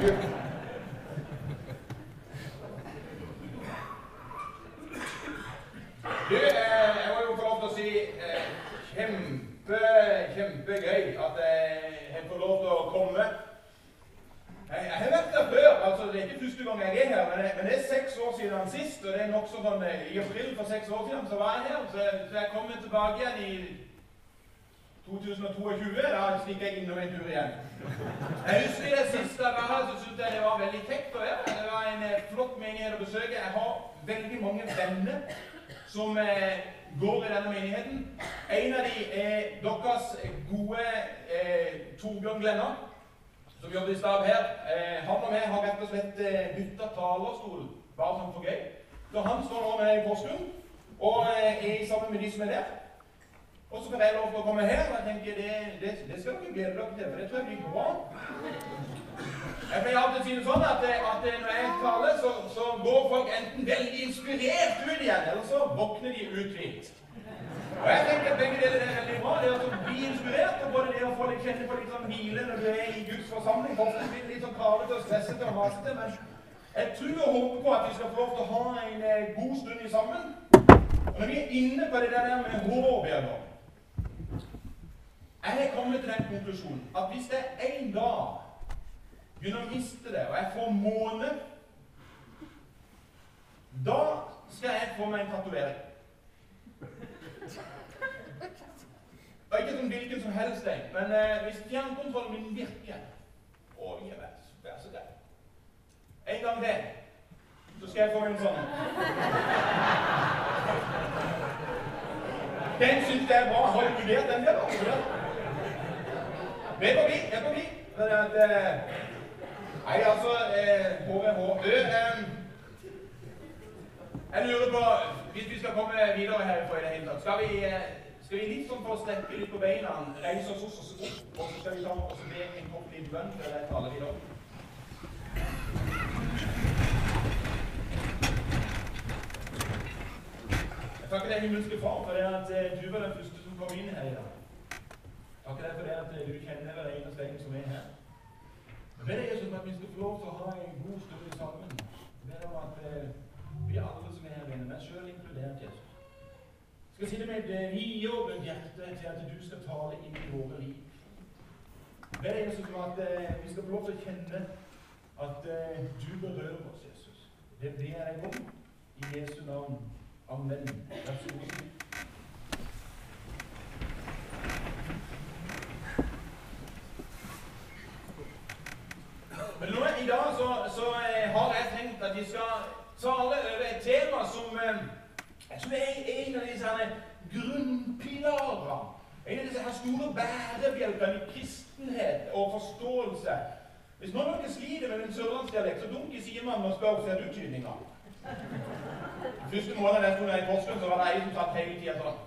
Du, eh, jeg må jo få lov til å si eh, kjempe, kjempegøy at jeg får lov til å komme. Jeg, har vært der før. altså Det er ikke første gang jeg er her, men, det er seks år siden sist. Og det er nokså sånn eh, I april for seks år siden så var jeg her. Så jeg kommer tilbake igjen i 2022. Da stikker jeg innom en tur igjen. Jeg husker det siste jeg var her, så syntes jeg det var veldig kjekt å være Det var en eh, flott menighet å besøke. Jeg har veldig mange venner som eh, går i denne menigheten. En av dem er deres gode eh, Torbjørn Glenna, som jobber i stab her. Eh, han og jeg har rett og slett eh, bytta talerstol, bare sånn for gøy. Så han står nå med i Porsgrunn og eh, er sammen med de som er der. Og så får jeg lov til å komme her, og jeg tenker det, det, det skal dere glede dere til, for det tror jeg blir bra. Jeg pleier alltid å si det sånn at, at når jeg taler, så, så, går folk enten veldig inspirert ut igjen, eller så våkner de uthvilt. Og jeg tenker at begge deler er veldig bra. Det å bli inspirert, og både det å få litt kjenne på litt sånn hvile når du er i Guds forsamling. Ofte blir det litt sånn kravete og stressete og masete, men jeg tror og håper på at vi skal få lov til å ha en eh, god stund i sammen. Og når vi er inne på det der med håp, Bjørnar jeg har kommet til den konklusjonen at hvis jeg en dag begynner å miste det, og jeg får måne, da skal jeg få meg en tatovering. Og ikke som hvilken som helst en, men eh, hvis fjernkontrollen min virker Å, vel, vær så grei. En gang til, så skal jeg få en sånn. Den syns jeg er bra. Har du vurdert den? der? Det er forbi. Det er forbi. Men at, eh, nei, altså HVHØ eh, Jeg lurer på Hvis vi skal komme videre herfra i det hele tatt Skal vi, eh, skal vi litt sånn for å strekke litt på beina, reise oss oss opp, og så skal vi ta oss med en kopp liten bønn før jeg taler videre? Jeg takker deg, himmelske Far, for det at du var den første som kom inn her i dag. Takk deg for det at du kjenner hver eneste en som er her. Jeg ber deg Jesus at vi skal få lov til å ha en god stund sammen. Jeg ber om at eh, vi alle som er her inne, meg sjøl inkludert, Jesus, skal sitte med et vidåpent hjerte til at du skal tale inn i våre liv. Jeg ber deg Jesus om at eh, vi skal få lov til å kjenne at eh, du berører oss, Jesus. Det ber jeg om i Jesu navn. Amen. Vær så god. Men nå i dag så, så eh, har jeg tenkt at vi skal tale over et tema som, jeg som er en av disse grunnpilarene. En av disse her store bærebjelkene i kristenhet og forståelse. Hvis noen av dere sliter med en sørlandsdialekt, så dunk i sidemann og spør ser du tydninga. Første måneden jeg sto i Porsgrunn, så var det ei som satt hele tida sånn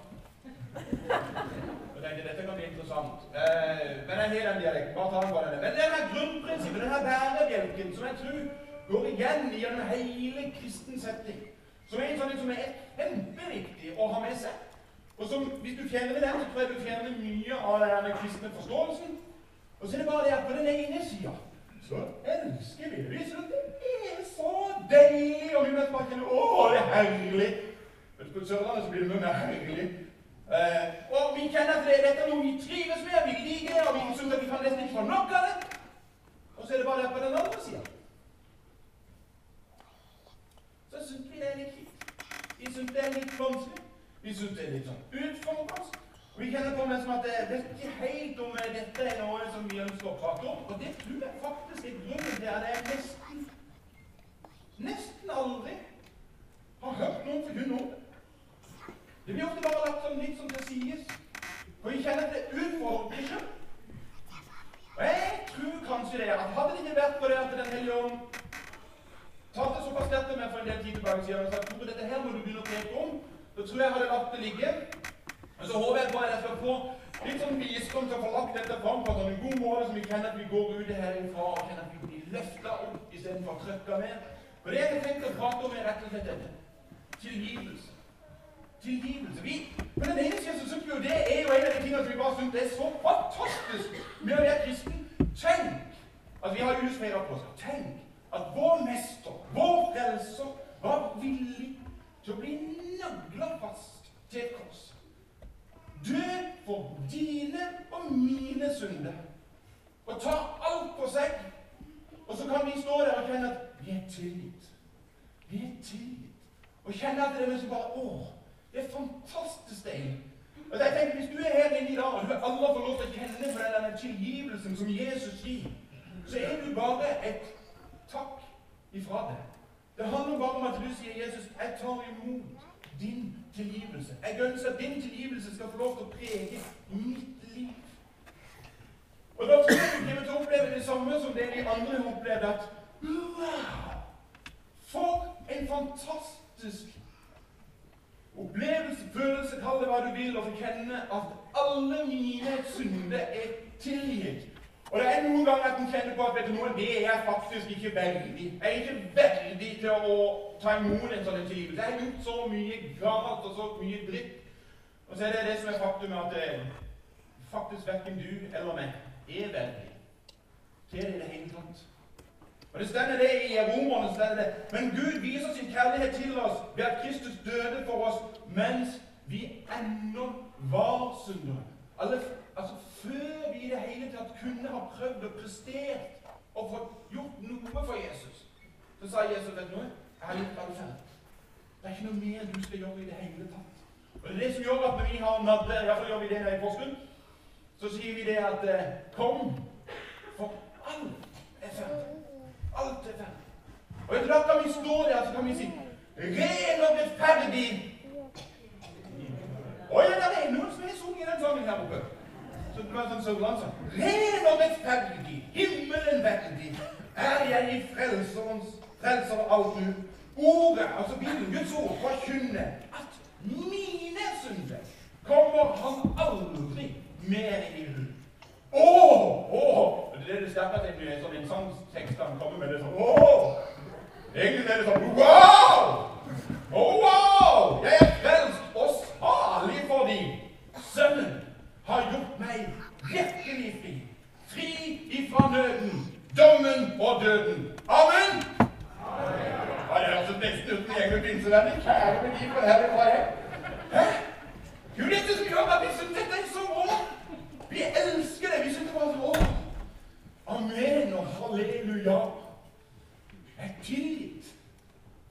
tenkte dette kan bli interessant. Eh, men jeg har den dialekten. bare ta den på denne. Men denne grunnprinsippet, denne bærebjelken, som jeg tror går igjen gjennom hele kristen setting, som er en sånn som er kjempeviktig å ha med seg. Og som, Hvis du fjerner den, så tror jeg du fjerner mye av den kristne forståelsen. Og så er det bare det at på den ene sida så elsker vi det. Syns det er så deilig, og vi møter bare kjenner Å, det er herlig. Vet du, På Sørlandet så blir det mye mer herlig. Eh, og vi kjenner at det, dette er noe vi trives med, vi liker det, og vi synes at vi kan nesten ikke få nok av det. Og så er det bare det på den andre sida. Så syns vi det er litt kjipt. Vi syns det er litt vanskelig. Vi syns det er litt sånn utfordrende. Og vi kjenner på meg som at det er ikke helt om dette er noe som vi ønsker å prate om. Og det tror jeg faktisk er grunnen til at jeg nesten, nesten aldri har hørt noen forkynne om det. Det blir ofte bare lagt sånn litt som det sies. For vi kjenner at det er utfordrende sjøl. Og jeg tror kanskje det at hadde det ikke vært for det at Den hellige ånd talte såpass lett med for en del tid tilbake siden og sagt at dette her må du begynne å tenke om, så tror jeg jeg hadde latt det ligge. Men så håper jeg på at jeg skal få litt sånn visdom til å få lagt dette fram på en god måte, så vi kjenner at vi går ut herifra og kjenner at vi blir løfta opp istedenfor trøkka ned. For det jeg har tenkt å prate om, er rett og slett dette. Tilgivelse tilgivelse. Vi, men den ene siden så syns jo det er jo en av de tingene som vi bare syns er så fantastisk med å være kristen. Tenk Altså, Vi har jusfeira på oss. Tenk at vår mester, vår frelser, var villig til å bli nagla fast til et kors. Dø for dine og mine synder. Og ta alt på seg. Og så kan vi stå der og kjenne at vi er tilgitt. Vi er tilgitt. Og kjenne at det er som bare Å, det er fantastisk deilig. Og jeg tenker, Hvis du er her inne i dag, og du alle får lov til å kjenne på den tilgivelsen som Jesus gir, så er du bare et takk ifra deg. Det handler bare om at du sier, 'Jesus, jeg tar imot din tilgivelse'. Jeg ønsker at din tilgivelse skal få lov til å prege mitt liv. Og da skal du komme til å oppleve det samme som det de andre har opplevd. At wow! For en fantastisk opplevelse, følelse, kall det hva du vil, å få kjenne at alle mine synder er tilgitt. Og det er noen ganger at en kjenner på at vet du noe, det er jeg faktisk ikke veldig. Jeg er ikke veldig til å ta imot en sånn tilgivelse. Jeg har gjort så mye galt og så mye dritt. Og så er det det som er faktum, at det, faktisk verken du eller meg er veldig til det i det hele tatt. Og Det stender det i Romerne. stender det. Men Gud viser sin kjærlighet til oss ved at Kristus døde for oss mens vi ennå var syndere. Altså Før vi i det hele tatt kunne ha prøvd og prestert og fått gjort noe for Jesus, så sa Jesus vet du noe? Jeg har gjort alt ferdig. Det er ikke noe mer du skal gjøre i det hele tatt. Og Det er det som gjør at når vi har nadde, iallfall gjør vi det her i Porsgrunn, så sier vi det at eh, Kom, for alt er ferdig. Alt er ferdig. Og da kan vi stå der så kan vi si Ren og rettferdig. Å ja, det er noen som har sunget den sangen her oppe. Så det som sørlandssang. Ren og rettferdig, himmelen verdig, er jeg i Frelserens frelser alt nu. Ordet, altså Bibelen, Guds ord, forkynner at mine synder kommer han aldri mer i hu. Åh, åh, Det er det sterkeste egentlig er sånn sangtekst han kommer med. det sånn, Åh! Egentlig er det sånn Wow! Oh, wow! Jeg er frelst og salig fordi Sønnen har gjort meg virkelig fri. Fri ifra nøden, dommen og døden. Amen! Ja, det høres nesten ut som en gjeng med de Kjære herre herifra her. Hæ? Jo, dette som gjør at vi syns dette er så bra. Vi elsker det. Vi syns det var så bra. Amen og halleluja. Jeg er tilgitt.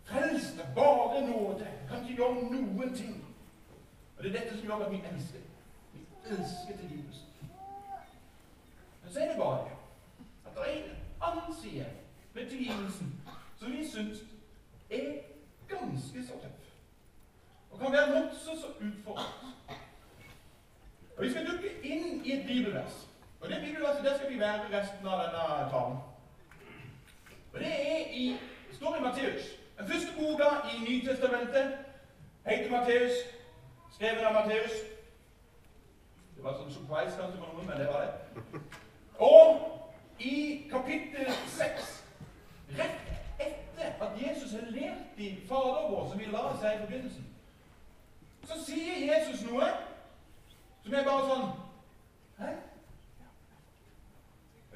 Frelst av bare nåde. Kan ikke gjøre noen ting. Og Det er dette som gjør at vi elsker. Vi elsker tilgivelsen. Men så er det bare at det er en annen side med tilgivelsen som vi syns er ganske så tøff. Og kan være nokså så utfordrende. Og Vi skal dukke inn i et bibelvers. Og Det bibelverset der skal vi være resten av denne talen. Og Det er i, står i Matteus. Den første boka i Nytestamentet heter Matteus, skrevet av Matteus. Det var sånn surprise kanskje for noen, men det var det. Og i kapittel 6, rett etter at Jesus har lært de Fader vår, som vi la seg i forbindelsen, så sier Jesus noe som er bare sånn Hæ?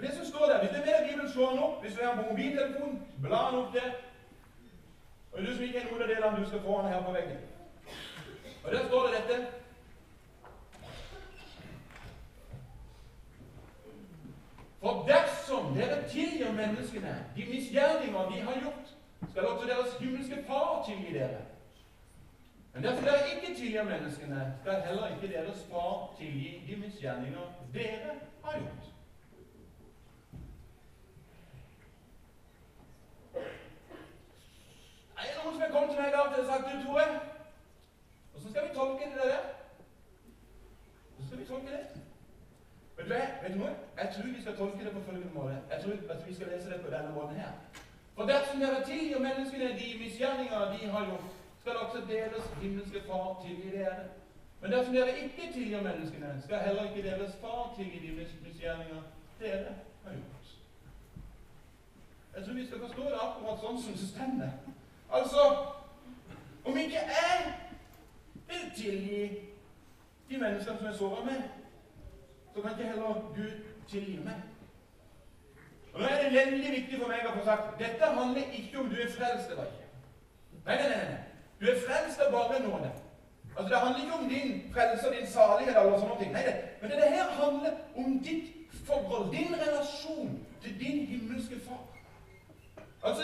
Det som står der, Hvis du er med Bibelen, slå den opp. Hvis du er på mobiltelefonen, bla den opp der. Og du som ikke er noen av delene, du skal få den her på veggen. Og Der står det dette. For dersom dere tilgir menneskene de misgjerninger de har gjort, skal også deres himmelske Far tilgi dere. Men dersom dere ikke tilgir menneskene, skal heller ikke deres Far tilgi de misgjerninger dere har gjort. Er det noen som er kommet til meg i dag og sagt du, Tore, hvordan skal vi tolke det der? Hvordan skal vi tolke det? Vet du, vet du noe? Jeg tror vi skal tolke det på følgende måte. Jeg tror at vi skal lese det på denne måten her. For dersom dere tilgir menneskene de misgjerninger de har gjort, skal også deres himmelske Far tilgi dere. Men dersom dere ikke tilgir menneskene, skal heller ikke deres Far tilgi de misgjerninger dere har gjort. Jeg tror vi skal forstå det akkurat sånn som det stemmer. Altså Om ikke jeg vil tilgi de menneskene som jeg sover med, så kan ikke heller Gud tilgi meg. Og Nå er det veldig viktig for meg å få sagt dette handler ikke om du er frelst eller ikke. Nei, nei, nei. nei. Du er frelst av bare nåde. Altså, Det handler ikke om din frelse og din salighet, eller sånne ting. Nei, det. men det her handler om ditt forhold, din relasjon til din himmelske far. Altså,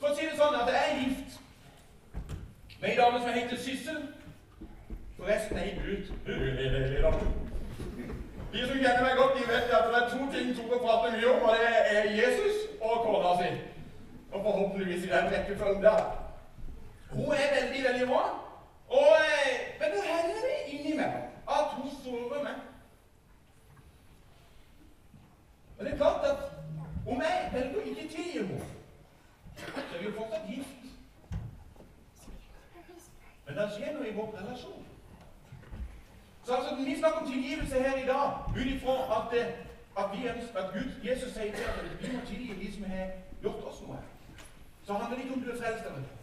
For å si det sånn at jeg er gift med ei dame som heter Syssel. Forresten er jeg ut. De som kjenner meg godt, de vet at det er to ting Tore prater mye om, og det er Jesus og kona si. Og forhåpentligvis i den rekkefølgen der. Hun er veldig, veldig bra. Og, eh, men det det innimellom at hun sårer meg. Men det er klart at om jeg velger ikke tilgi henne, så er vi jo fortsatt gift. Men det skjer noe i vår relasjon. Så altså, Vi snakker om tilgivelse her i dag ut ifra at, eh, at, at Gud, Jesus sier til at vi må tilgi de som har gjort oss noe. Så handler det ikke om du er frelst eller ikke.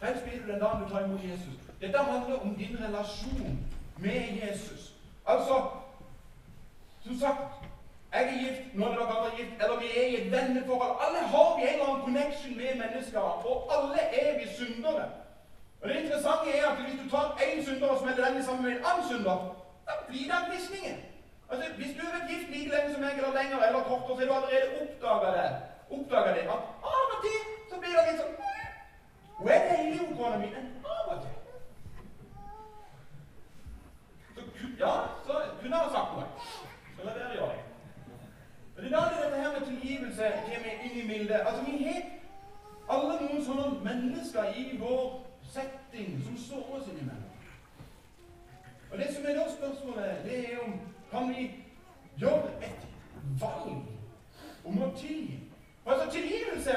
Frelst blir du den dagen du tar imot Jesus. Dette handler om din relasjon med Jesus. Altså Som sagt, jeg er gift, noen av dere er gift, eller vi er i et venneforhold. Alle har vi en eller annen connection med mennesker, og alle er vi syndere. Og Det interessante er at hvis du tar én synder og smeller den sammen med en annen synder, da blir det gnisninger. Altså, hvis du har vært gift like lenge som meg, eller lenger eller kortere, så har du allerede oppdaga det. Oppdaget det at av og til så blir det litt sånn Hun er mi, men av og til så, Ja, så kunne jeg ha sagt noe. Så la være gjøre det. Men da dette her med tilgivelse kommer inn i bildet. Altså, vi har alle noen sånne mennesker i vår setting som sårer oss innimellom. Og Det som er da spørsmålet, det er om kan vi gjøre et valg om å tilgi. Altså tilgivelse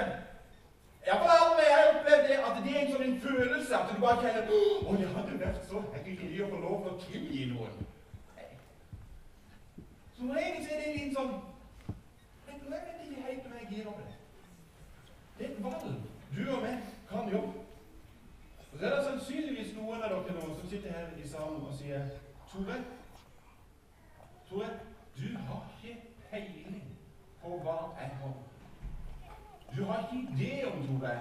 Iallfall aldri jeg har opplevd det det er en sånn følelse at du bare kjenner Å, jeg hadde vært så heldig å få lov til å tilgi noen. Som regel så er det en sånn Jeg vet ikke helt om jeg gir opp det. Det er et valg du og meg kan gjøre. Og så er det sannsynligvis noen av dere nå som sitter her i salen og sier Tore, Tore, du har ikke peiling på hva jeg har Du har ikke idé om, Tore,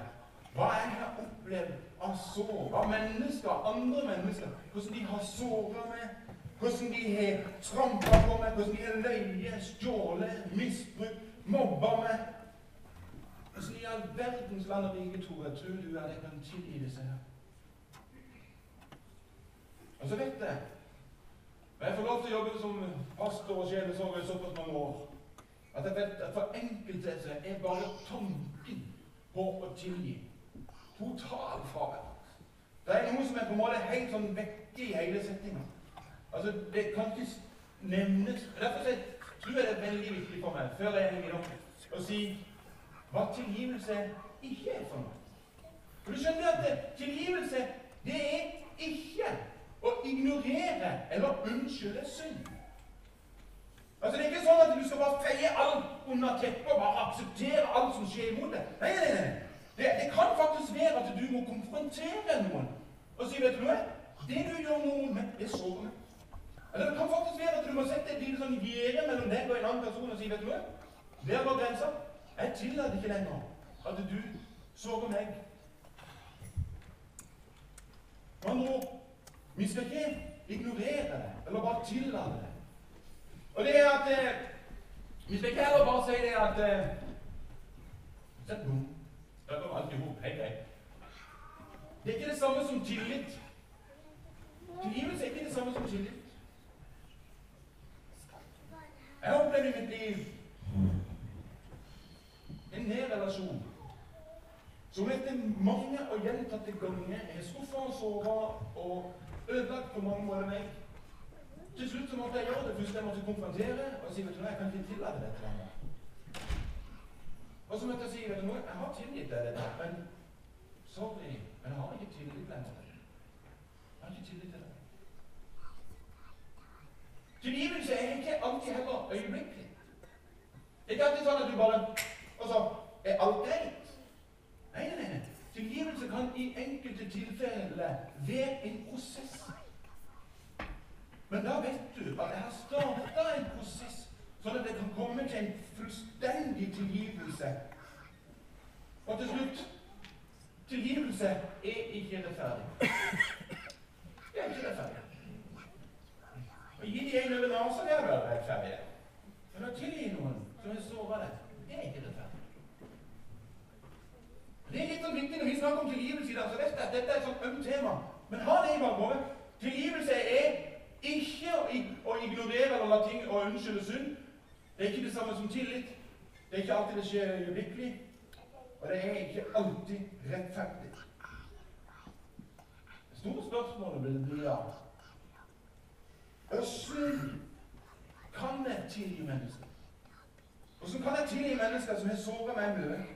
hva jeg har opplevd av sår av mennesker, andre mennesker. Hvordan de har såra meg, hvordan de har trampa på meg, hvordan de har løyet, stjålet, misbrukt, mobba meg. Hvordan i all verdens land og rike, jeg, tror du at jeg kan tilgi disse her? Og så vet jeg Og jeg får lov til å jobbe som pastor og sjelesorger i såpass mange år at jeg vet at for enkelte er bare tanken på å tilgi total fravær. Det er noe som er på en måte helt sånn vekke i hele settinga. Altså, det kan ikke nevnes. Derfor jeg, tror jeg det er veldig viktig for meg, før jeg henger opp, å si hva tilgivelse ikke er for noe. For du skjønner at tilgivelse, det er ikke å ignorere eller unnskylde synd. Altså Det er ikke sånn at du skal bare feie alt under teppet og bare akseptere alt som skjer imot deg. Nei, nei, nei. Det, det, kan faktisk være at du må konfrontere noen og si vet du hva, det du gjør nå med, det sårer meg. Eller det kan faktisk være at du må sette et lite sånn gjerde mellom deg og en annen person og si vet du hva, der går grensa. Jeg tillater ikke lenger at du sårer meg. Med nå vi skal ikke ignorere det, eller bare tillate det. Og det er at eh, Vi skal ikke heller bare si det at eh, Sett bom. Da går alt i. Hei, greit. Det er ikke det samme som tillit. Tilgivelse er ikke det samme som tillit. Jeg har opplevd i mitt liv en nær relasjon som etter mange og gjentatte ganger er skuffa og såra og ødelagt på mange måter meg. Til slutt så måtte jeg gjøre det. første jeg måtte konfrontere og si vet du hva, jeg kan ikke tillate dette lenger. Og så måtte jeg si vet jeg har tilgitt deg dette, men sorry, men jeg har ikke tillit lenger. Jeg har ikke tillit til deg. Tilgivelse er ikke alltid heller øyeblikkelig. Det er ikke alltid sånn at du bare Og så er alt greit? Nei, nei, nei. Tilgivelse kan i enkelte tilfeller være en prosess. Men da vet du at jeg har starta en prosess, sånn at jeg kan komme til en fullstendig tilgivelse. Og til slutt tilgivelse er ikke rettferdig. Det er ikke rettferdig. Å gi de en over nesa, det er vel rettferdig. Men å tilgi noen som er såret, det er ikke rettferdig. Det er litt sånn viktig når vi snakker om tilgivelse i dag, så vet jeg at dette er et sånt ømt tema. Men ha det i bakhodet. Tilgivelse er ikke å ignorere eller la ting og unnskylde synd. Det er ikke det samme som tillit. Det er ikke alltid det skjer øyeblikkelig. Og det er ikke alltid rettferdig. Det store spørsmålet blir ja. Åssen kan jeg tilgi mennesker? Hvordan kan jeg tilgi mennesker som har såret meg mye?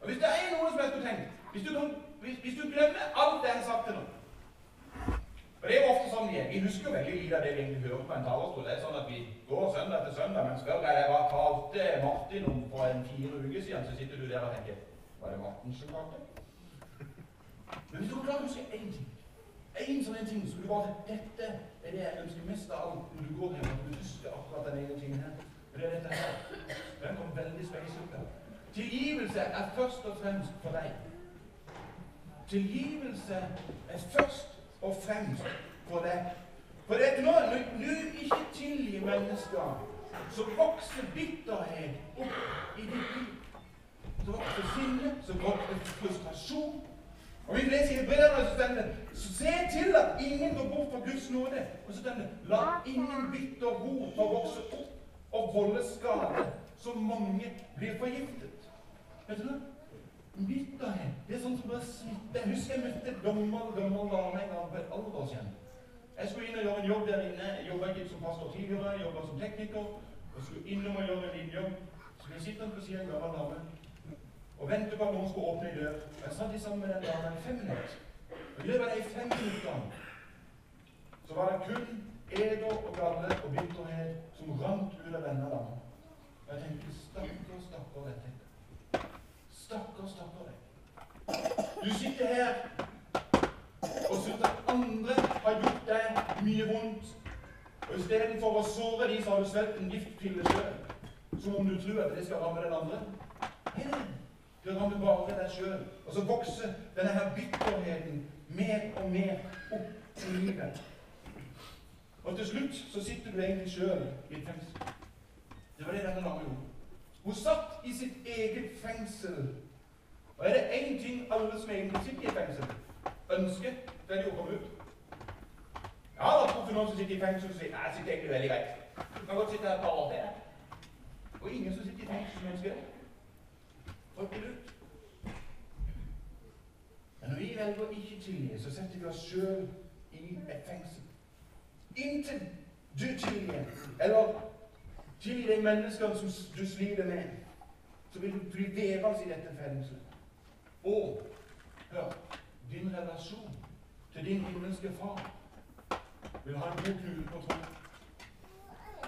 Og Hvis det er noe som skulle tenkt hvis hvis, hvis du glemmer alt det jeg har sagt til nå og Det er jo ofte sånn vi. Vi husker jo veldig lite av det vi egentlig hører på en talerstol. Det er sånn at Vi går søndag til søndag, men spør jeg hva talte Martin om for en fire uker siden, så sitter du der og tenker Var det Martin som talte? Men hvis du klarer å huske én ting en sånn en ting som du bare Dette er det jeg ønsker mest av alt når du går hjem. og du husker akkurat den ene tingen her. Og det er dette her. Den kom veldig spesielt ut. Tilgivelse er først og fremst for deg. Tilgivelse er først og fremst for deg. For det, når, når du ikke tilgir mennesker, så vokser bitterhet opp i ditt liv. Så vokser sinne, så vokser frustrasjon. Og vi leser i brevene så står det se til at ingen går bort fra Guds nåde. Og så står la ingen bitter ord få vokse opp og volde skade, så mange blir forgiftet. Vet du det? Bitterhet. Det er sånn som bare smitter. Jeg husker jeg møtte gammel, gammel dame en gang for et halvt år siden. Jeg skulle inn og gjøre en jobb der inne. Jeg jobba ikke som pastor tidligere, jobba som tekniker. Og skulle innom og gjøre en linje. Så jeg sitter på siden av en gammel dame og venter på at noen skulle åpne en dør. Jeg satt sammen med den damen i fem minutter. Og I løpet av de fem minuttene så var det kun eder og galle og bitterhet som rant ut av denne damen. Og jeg tenkte stakkar, stakkar dette. Stakkar, stakkar deg. Du sitter her og syns at andre har gjort deg mye vondt. Og istedenfor å såre de, så har du svelget en giftpille sjøl. Som om du tror at det skal ramme den andre. Nei, det rammer bare deg sjøl. Og så vokser denne her bitterheten mer og mer opp i livet. Og til slutt så sitter du egentlig sjøl i et fengsel. Det var det denne dama gjorde. Hun satt i sitt eget fengsel. Og er det én ting alle som egentlig sitter i fengsel, ønsker, så er det å komme ut. Jeg har vært borti noen som sitter i fengsel og sier jeg sitter egentlig veldig greit. Du kan godt sitte her et par år. Og ingen som sitter i fengsel som ønsker det. Folk vil ut. Men når vi velger å ikke tilgi, så setter vi oss sjøl i et fengsel. Inntil du tilgir, eller Tilgi de menneskene som du sliter med, så vil du bli værende i dette fengselet. Og hør din relasjon til din himmelske far vil ha en god kule på tråden.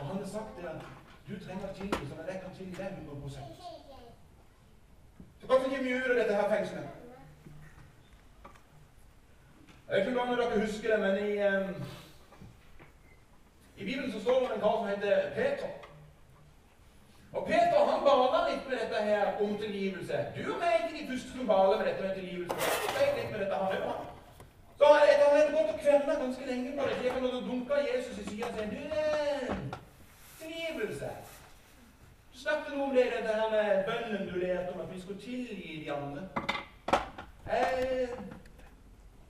Og han har sagt det at du trenger tilgivelse, men jeg kan tilgi deg 100 Så kom ikke mye ut av dette her fengselet. Jeg vet ikke om dere husker det, men i, um, i Bibelen så står det om en kar som heter Peter. Og Peter han bala litt med dette her om tilgivelse. Du og meg er ikke de første som baler med dette med tilgivelse. Jeg litt med dette han også. Så etter han hadde gått og kverna ganske lenge på det, så gikk han dunka Jesus i sida og sa du, tilgivelse. Du snakket noe om det, dette her med bønnen du lærte om at vi skulle tilgi de andre. Eh,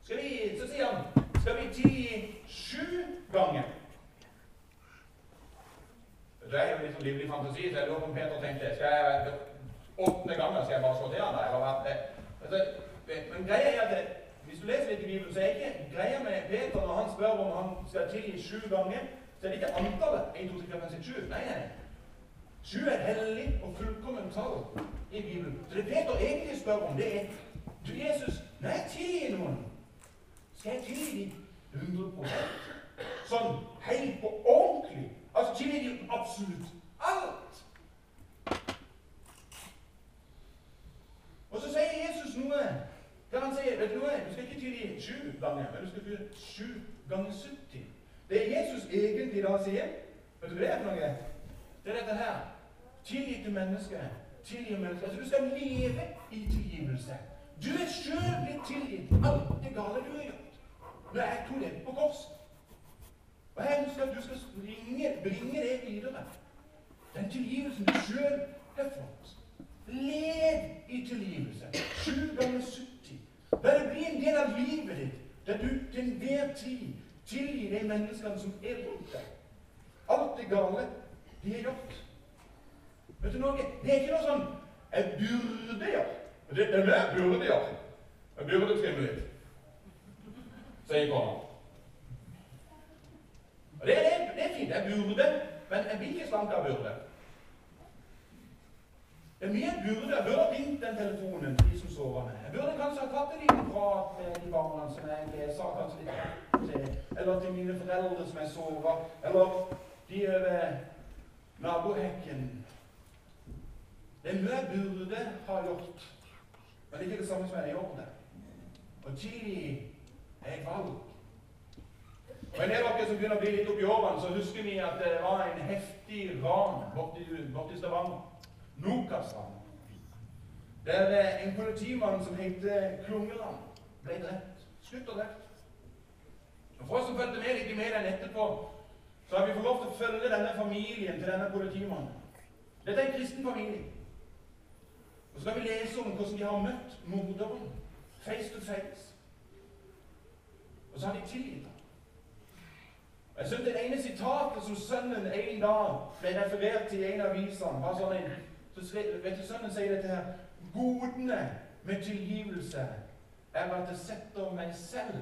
skal vi, så sier han skal vi tilgi sju ganger. Er jo sånn livlig fantasi, så jeg lurer på Peter tenkte skal jeg åttende gangen skal jeg bare slå til han der? Altså, men greia er at det, hvis du leser litt i Bibelen, så er ikke greia med Peter når han spør om han skal tilgi sju ganger, så er det ikke antallet 1, 2, 3, 4, 5, 6, 7. Nei, nei. Sju er hellig og fullkomment tall i Bibelen. Så det Peter egentlig spør om, det er Du, Jesus, når jeg tilgir noen, skal jeg tilgi dem 100 Sånn helt på ordentlig. Altså tilgi dem absolutt alt. Og så sier Jesus noe Kan han sier vet Du noe, du skal ikke tilgi sju ganger, men du skal tilgi sju ganger 70. Det Jesus egentlig da sier, vet du hva det er for noe? Det er dette her. Tilgitte mennesker tilgi mennesker. Altså, du skal leve i tilgivelse. Du er sjøl blitt tilgitt alt det gale du har gjort. Når jeg tok det på korset. Og jeg ønsker at du skal bringe, bringe det videre. Den tilgivelsen du sjøl har fått. Lev i tilgivelse. Sju ganger 70. La det bli en del av livet ditt, der du til enhver tid tilgir de menneskene som er rundt deg. Alt det gale de har gjort. Vet du noe? Det er ikke noe sånn 'jeg burde gjøre'. Det er det jeg burde gjøre. Jeg burde trimme litt, sier kona. Og det, det, det er fint. Jeg burde, men jeg blir ikke slank av burde. Det er mye burde. Jeg burde ringt den telefonen til de som sover med. Jeg burde kanskje ha tatt en liten prat med de barna som jeg sa kanskje litt til. Eller til mine foreldre som jeg sover. Eller de over nabohekken. Det er mye jeg burde ha gjort. Men det er ikke det samme som jeg gjør det. Og tilgi er et valg. Og En del av dere som begynner å bli litt oppi årene, så husker vi at det var en heftig ran borti, borti Stavanger. Nokas-ranet. Der en politimann som heter Klungeland, ble drept. Skutt og drept. Og For oss som fulgte med litt i mediene etterpå, så har vi fått lov til å følge denne familien til denne politimannen. Dette er en kristen familie. Og så skal vi lese om hvordan de har møtt morderen face to face. Og så har de tilgitt. Jeg syns Det ene sitatet som sønnen en dag ble referert til i en av avisene, var sånn en så vet du, Sønnen sier dette her Godene med tilgivelse er at det setter meg selv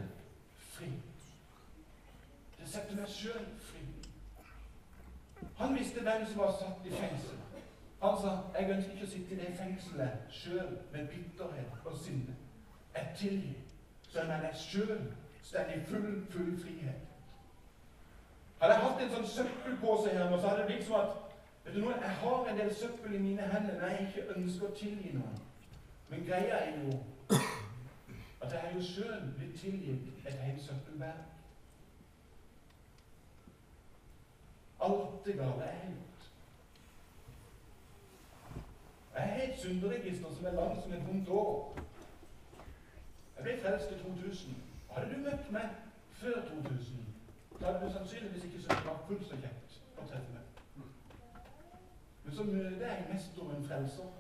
fri. Det setter meg sjøl fri. Han visste hvem som var satt i fengsel. Han sa jeg ønsker ikke å sitte i det fengselet sjøl med bitterhet og sinne. Jeg tilgir, så jeg sjøl står i full, full frihet. Hadde jeg hatt en sånn søppelpose her nå, så hadde det blitt som at vet du noe, Jeg har en del søppel i mine hender når jeg ikke ønsker å tilgi noen. Men greia er jo at jeg har jo sjøl blitt tilgitt et helt søppelberg. Alt det gale er gjort. Jeg har et synderegister som er langt som et vondt år. Jeg ble frelst i 2000. Hadde du møtt meg før 2000, så er du sannsynligvis ikke var fullt så kjekt å treffe meg. Men så møter jeg mest om en frelser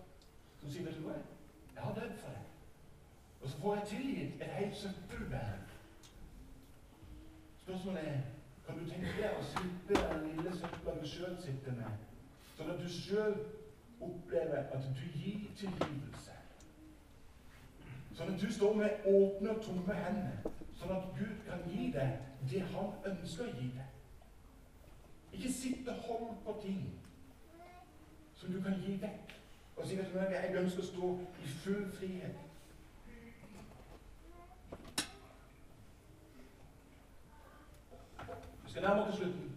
som sier vet du hva, jeg har dødd for deg. Og så får jeg tilgitt et helt søppelbær. Spørsmålet er kan du tenke deg å slippe den lille søpla du sjøl sitter med, sånn at du sjøl opplever at du gir tilgivelse? Sånn at du står med åpne og tomme hender, sånn at Gud kan gi deg det han ønsker å gi deg. Ikke sitte og holde på ting som du kan gi vekk. Og si vet du, jeg ønsker å stå i full frihet. Vi skal nærme oss til slutten.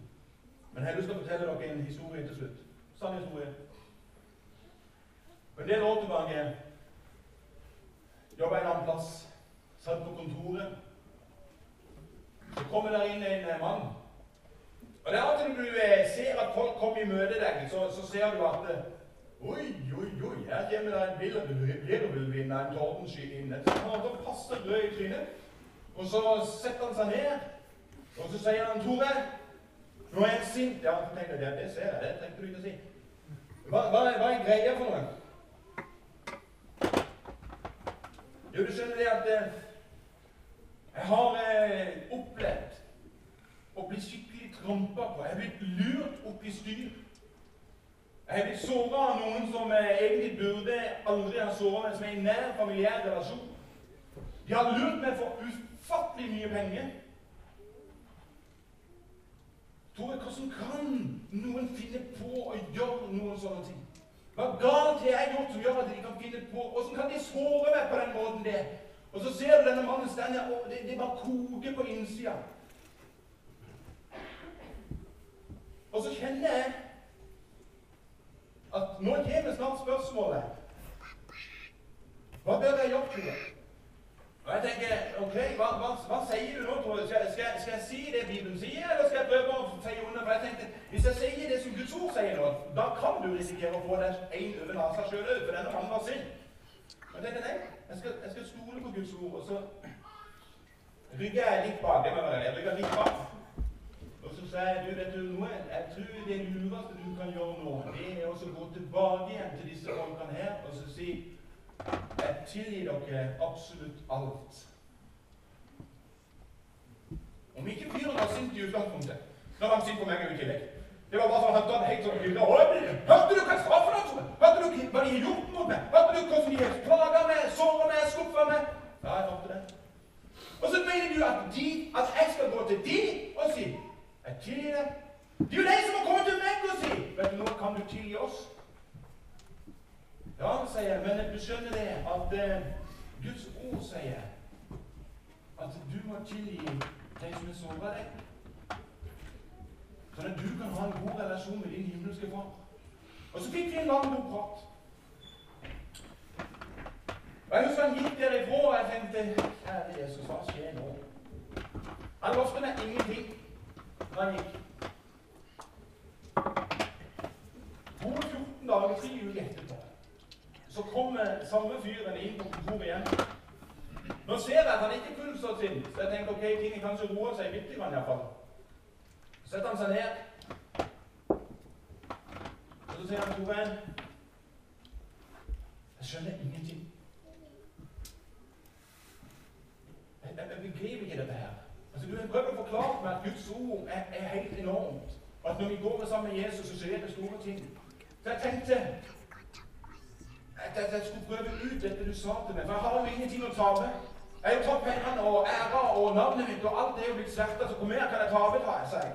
Men jeg har lyst til å fortelle dere en historie til slutt. Sann historie. For en del år tilbake jobba jeg en annen plass. Satt på kontoret. Så kommer der inn en eh, mann. Og det er alltid når du eh, ser at folk kommer i møte deg, så, så ser du at eh, Oi, oi, oi, her kommer det en virvelvind av en tordensky inn. Han har passe rød i trynet. Og så setter han seg ned. Og så sier han, 'Tore, nå er jeg sint.' Ja, jeg tenker, det, det ser jeg. Det trengte du ikke å si. Hva, hva, hva er greia for noe? Jo, du skjønner det at jeg har eh, opplevd å bli skikkelig trampa på. Jeg er blitt lurt opp i styr. Jeg er blitt såra av noen som eh, egentlig burde aldri ha såra meg, som er i nær familiær relasjon. De har lurt meg for ufattelig mye penger. Tore, hvordan kan noen finne på å gjøre noen sånne ting? Hva galt har jeg gjort som gjør at de kan finne på Hvordan kan de såre meg på den måten det? Og så ser du denne mannen stende, og det, det bare koker på innsida. Og så kjenner jeg at nå kommer snart spørsmålet Hva bør jeg gjøre? Og jeg tenker, ok, hva, hva, hva sier du nå? Tror jeg? Skal, jeg si det Bibelen sier, eller skal jeg prøve å ta unna? For jeg tenkte, Hvis jeg sier det som Guds ord sier nå, da kan du risikere å få deg en over nesa sjøl òg, for denne mannen var sin. Men jeg er nei, jeg skal, jeg skal stole på Guds ord. Og så rygger jeg litt bak. det må være, jeg rygger litt bak. Og så sier jeg, du, vet du noe, jeg tror det lureste du kan gjøre nå, det er å gå tilbake igjen til disse folkene her og så si jeg tilgir dere absolutt alt. Om ikke fyren har sint i utgangspunktet, da var han sint på meg i tillegg. Det var bare sånn han helt sånn Hørte du hva straffen hans var? Hørte du hva de har gjort mot meg? Hørte du hvordan de har plaga meg, såra meg, skuffa meg? Ja, jeg hørte det. Og så mener du at, de, at jeg skal gå til de og si jeg tilgir deg. Det er jo de som må komme til meg og si Vet du, nå kan du tilgi oss. Ja, sier jeg, men du skjønner det at eh, Guds ord sier at du må tilgi de som har såra deg. Sånn at du kan ha en god relasjon med din himmelske far. Og så fikk vi en lang, god prat. Og Jeg husker han gikk derifra, og jeg tenkte Kjære Jesus, hva skjer nå? Han lovte meg ingenting da han gikk. To 14 dager, tre uker etterpå så kommer samme fyren inn på kontoret igjen. Nå ser jeg at han ikke er fullt så så jeg tenker ok, ting kanskje roer seg litt. grann iallfall. Så setter han seg ned, og så sier han Tore Jeg skjønner ingenting. Jeg, jeg, jeg begriper ikke dette her. Altså, Du har prøvd å forklare meg at Guds ord er, er helt enormt. Og at når vi går sammen med Jesus, så skjer det store ting. Så jeg tenkte at jeg skulle prøve ut dette du sa til meg. For jeg har jo ingenting å tape. Jeg har jo tatt pengene og æra og navnet mitt, og alt det er jo blitt sverta, så hvor mer kan jeg tape, tar jeg.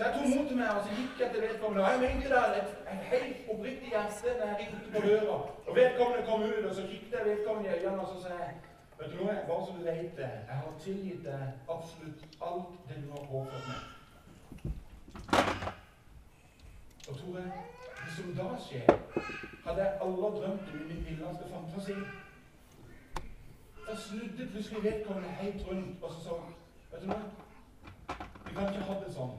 Så jeg tok mot til meg og så gikk jeg til vedkommende. Og jeg mente det et, et helt oppriktig hjerte da jeg ringte på døra. Og vedkommende kom ut, og så kikket jeg vedkommende i øynene og så sa jeg, Vet du noe, bare så du vet det, jeg har tilgitt deg absolutt alt det du har påført meg. Og Tore, det som da skjer hadde jeg aldri drømt om i min villeste fantasi. Da snudde plutselig vedkommende helt rundt og så sa Vet du noe? Vi kan ikke ha det sånn.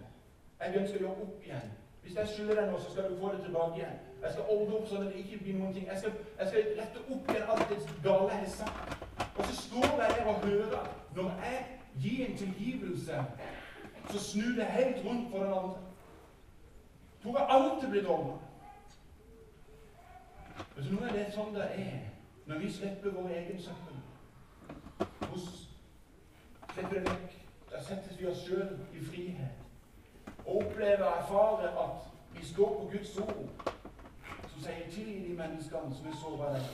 Jeg ønsker å gjøre opp igjen. Hvis jeg skylder deg noe, så skal du få det tilbake igjen. Jeg skal ordne opp sånn at det ikke blir noen ting. Jeg skal, jeg skal rette opp igjen alt det gale jeg har sagt. Og så står jeg der og hører Når jeg gir en tilgivelse, så snur det helt rundt for den andre. Tror jeg alltid blir ordna. Vet du, nå er det sånn det er når vi slipper vår egen søppel. Slipper det vekk. Da settes vi oss sjøl i frihet. Og oppleve og erfare at vi står på Guds ord, som sier til de menneskene som er såra deg.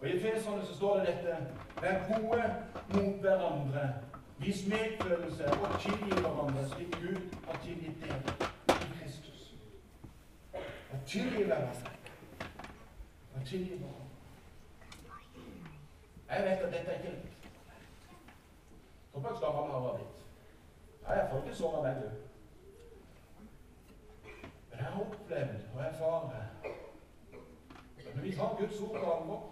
Og I Efeserne så står det dette Vær gode mot hverandre. Vis medfølelse og tilgi hverandre slik Gud har tilgitt dere i Kristus. Og tilgi hverandre. Og tilgi hverandre. Jeg vet at dette er ikke lett. Håper jeg skal ha jeg av ditt. jeg får ikke såra meg, du. Men jeg har opplevd og erfart at når vi tar Guds ord på alvor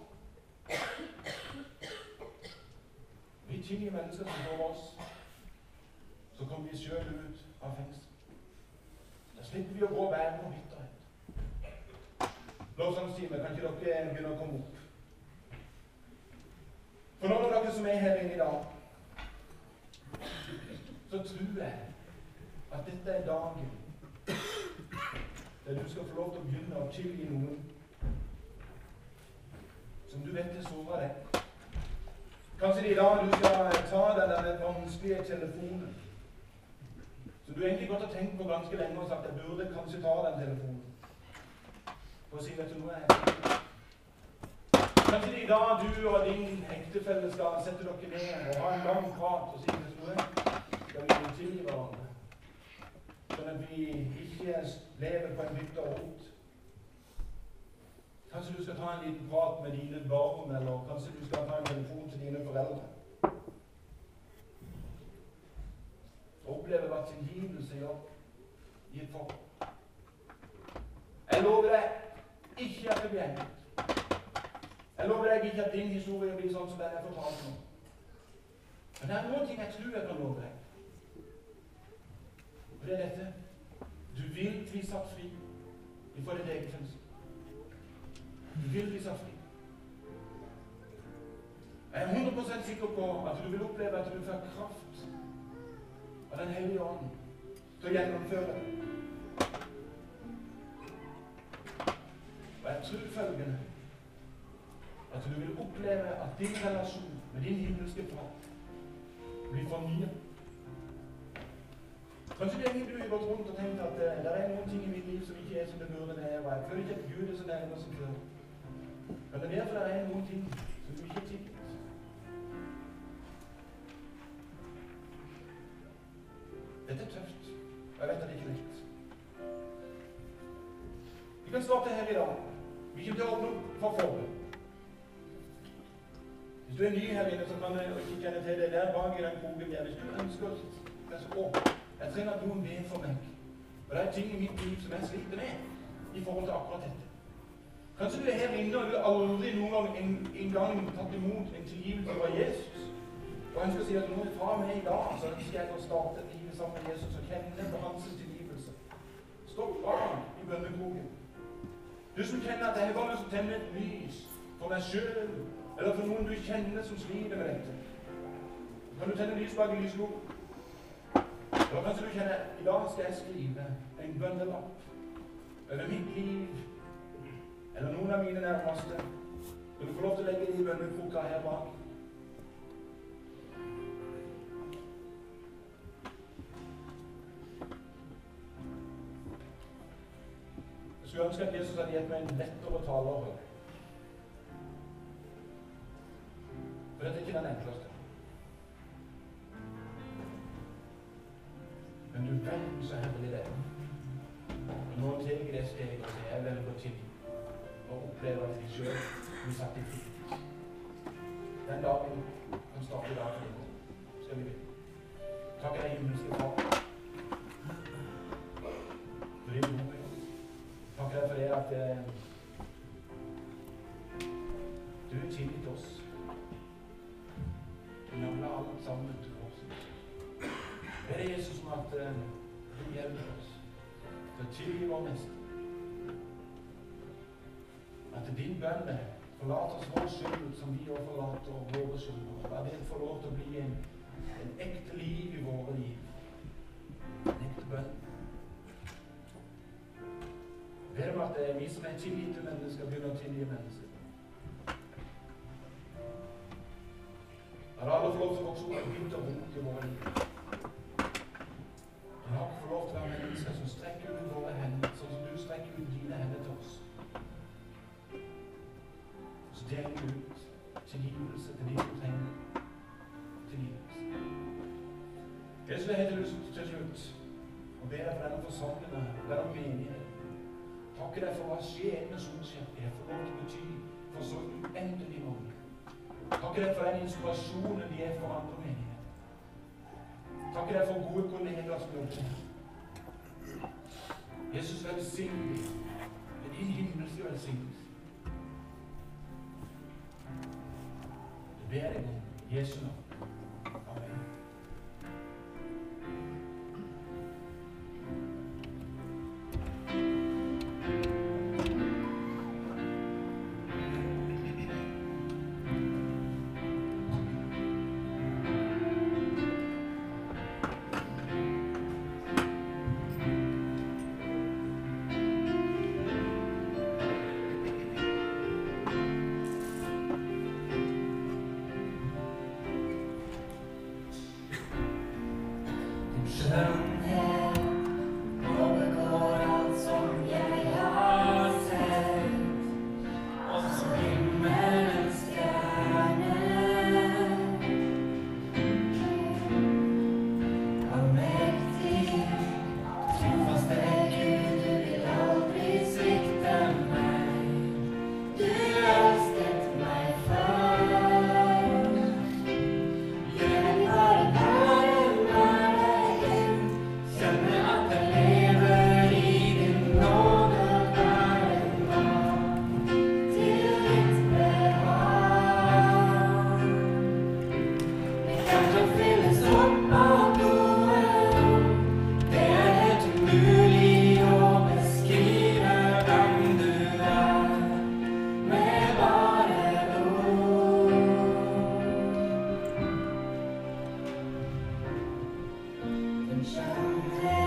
Vi tilgir mennesker som står oss, så kommer vi sjøl ut av fengsel. Da slipper vi å gå og bære på bitterhet. Lovsangstime, kan ikke dere begynne å komme opp? For noen av dere som er her inne i dag, så tror jeg at dette er dagen der du skal få lov til å begynne å tilgi noen som du vet er såra deg. Kanskje det er i dag du skal ta den vanskelige telefonen som du egentlig godt har tenkt på ganske lenge og sagt jeg burde kanskje ta den telefonen. For å si vet du noe jeg Kanskje det er i dag du og din ektefelle skal sette dere ned og ha en lang prat og si vet du noe skal vi tilgi hverandre. Sånn at vi ikke lever på en hytte og rot. Kanskje du skal ta en liten prat med dine barn, eller kanskje du skal ta en telefon til dine foreldre. Oppleve hva tilgivelse gjør i et forhold. Jeg lover deg ikke at det blir enkelt. Jeg lover deg ikke at din historie blir sånn som den er fortalt nå. Men det er noen ting jeg tror jeg kan love deg. Og det er dette. Du vil bli satt fri ifra ditt eget ønske. Du vil bli satt fri. Jeg er 100 sikker på at du vil oppleve at du får kraft av Den hellige ånd til å gjennomføre. Og jeg tror følgende at du vil oppleve at din relasjon med din himmelske far blir fornyet. Kanskje det er du har gått rundt og tenkt at uh, det er noen ting i mitt liv som ikke er som det burde være. og Jeg føler ikke at Gud er så nærme som før. Men det er derfor det er noen ting som du ikke har tilgitt. Dette er tøft. Jeg vet at det ikke er lett. Vi kan starte her i dag. Vi kommer til å åpne opp for forbud. Hvis du er ny her inne, så kan du ikke kjenne til det der bak i den kroken der. Hvis du ønsker å Jeg trenger at noen ber for meg. Og det er ting i mitt liv som jeg sliter med i forhold til akkurat dette. Kanskje du er her inne og du aldri noen gang en, en gang tatt imot en tilgivelse fra Jesus. Og jeg ønsker å si at nå fra meg i dag så ønsker jeg å starte livet sammen med Jesus og kjenne på hans tilgivelse. Stopp bak i bønnekroken. Du som kjenner at jeg har bare lyst til å tenne et lys for deg sjøl, eller for noen du kjenner som sliter med dette. Kan du tenne lys bak i lysgloben? Da kanskje du kjenner i dag skal jeg skrive en bønnelapp over mitt liv eller noen av mine nærmeste. Du få lov til å legge det i bønnekroka her bak? Jeg skulle ønske at Jesus hadde gitt meg en lettere taler. For dette er ikke den enkleste. Du så herlig det er. Og nå tar det steget og sier jeg velger til og oppleve at jeg sjøl blir satt i frihet. Den dagen kan starte i dag for din Skal vi be. Takk deg, himmelske Far. For din gode Takk deg for det at eh, du har tilgitt oss. Du navler alt sammen til oss. Det er Jesus at eh, du hjelper oss til å tilgi vår neste. At din bønn er forlat oss vår skyld som vi òg forlater våre skyldnere. La det få lov til å bli en, en ekte liv i våre liv. En ekte bønn. Ber om at det er vi som er tilgitte mennesker, begynner å tilgi mennesker. La alle få lov til å vokse opp en bitter rot i våre liv. La for lov til å være mennesker som strekker ut våre hender, sånn som du strekker ut dine hender til oss. Så deler vi ut tilgivelse til de som trenger tilgivelse. Jeg skulle helt lyst til slutt å be deg for denne forsamlingen, denne menigheten. Takke deg for hva skjebne solskjerpet får lov til å bety for så uendelig mange. Takke deg for den inspirasjonen de er for andre menigheter. Takke deg for gode kollegaer som jobber her. Jesus, velsign dem med din himmelske velsignelse. Det ber jeg om Jesu navn. sunshine.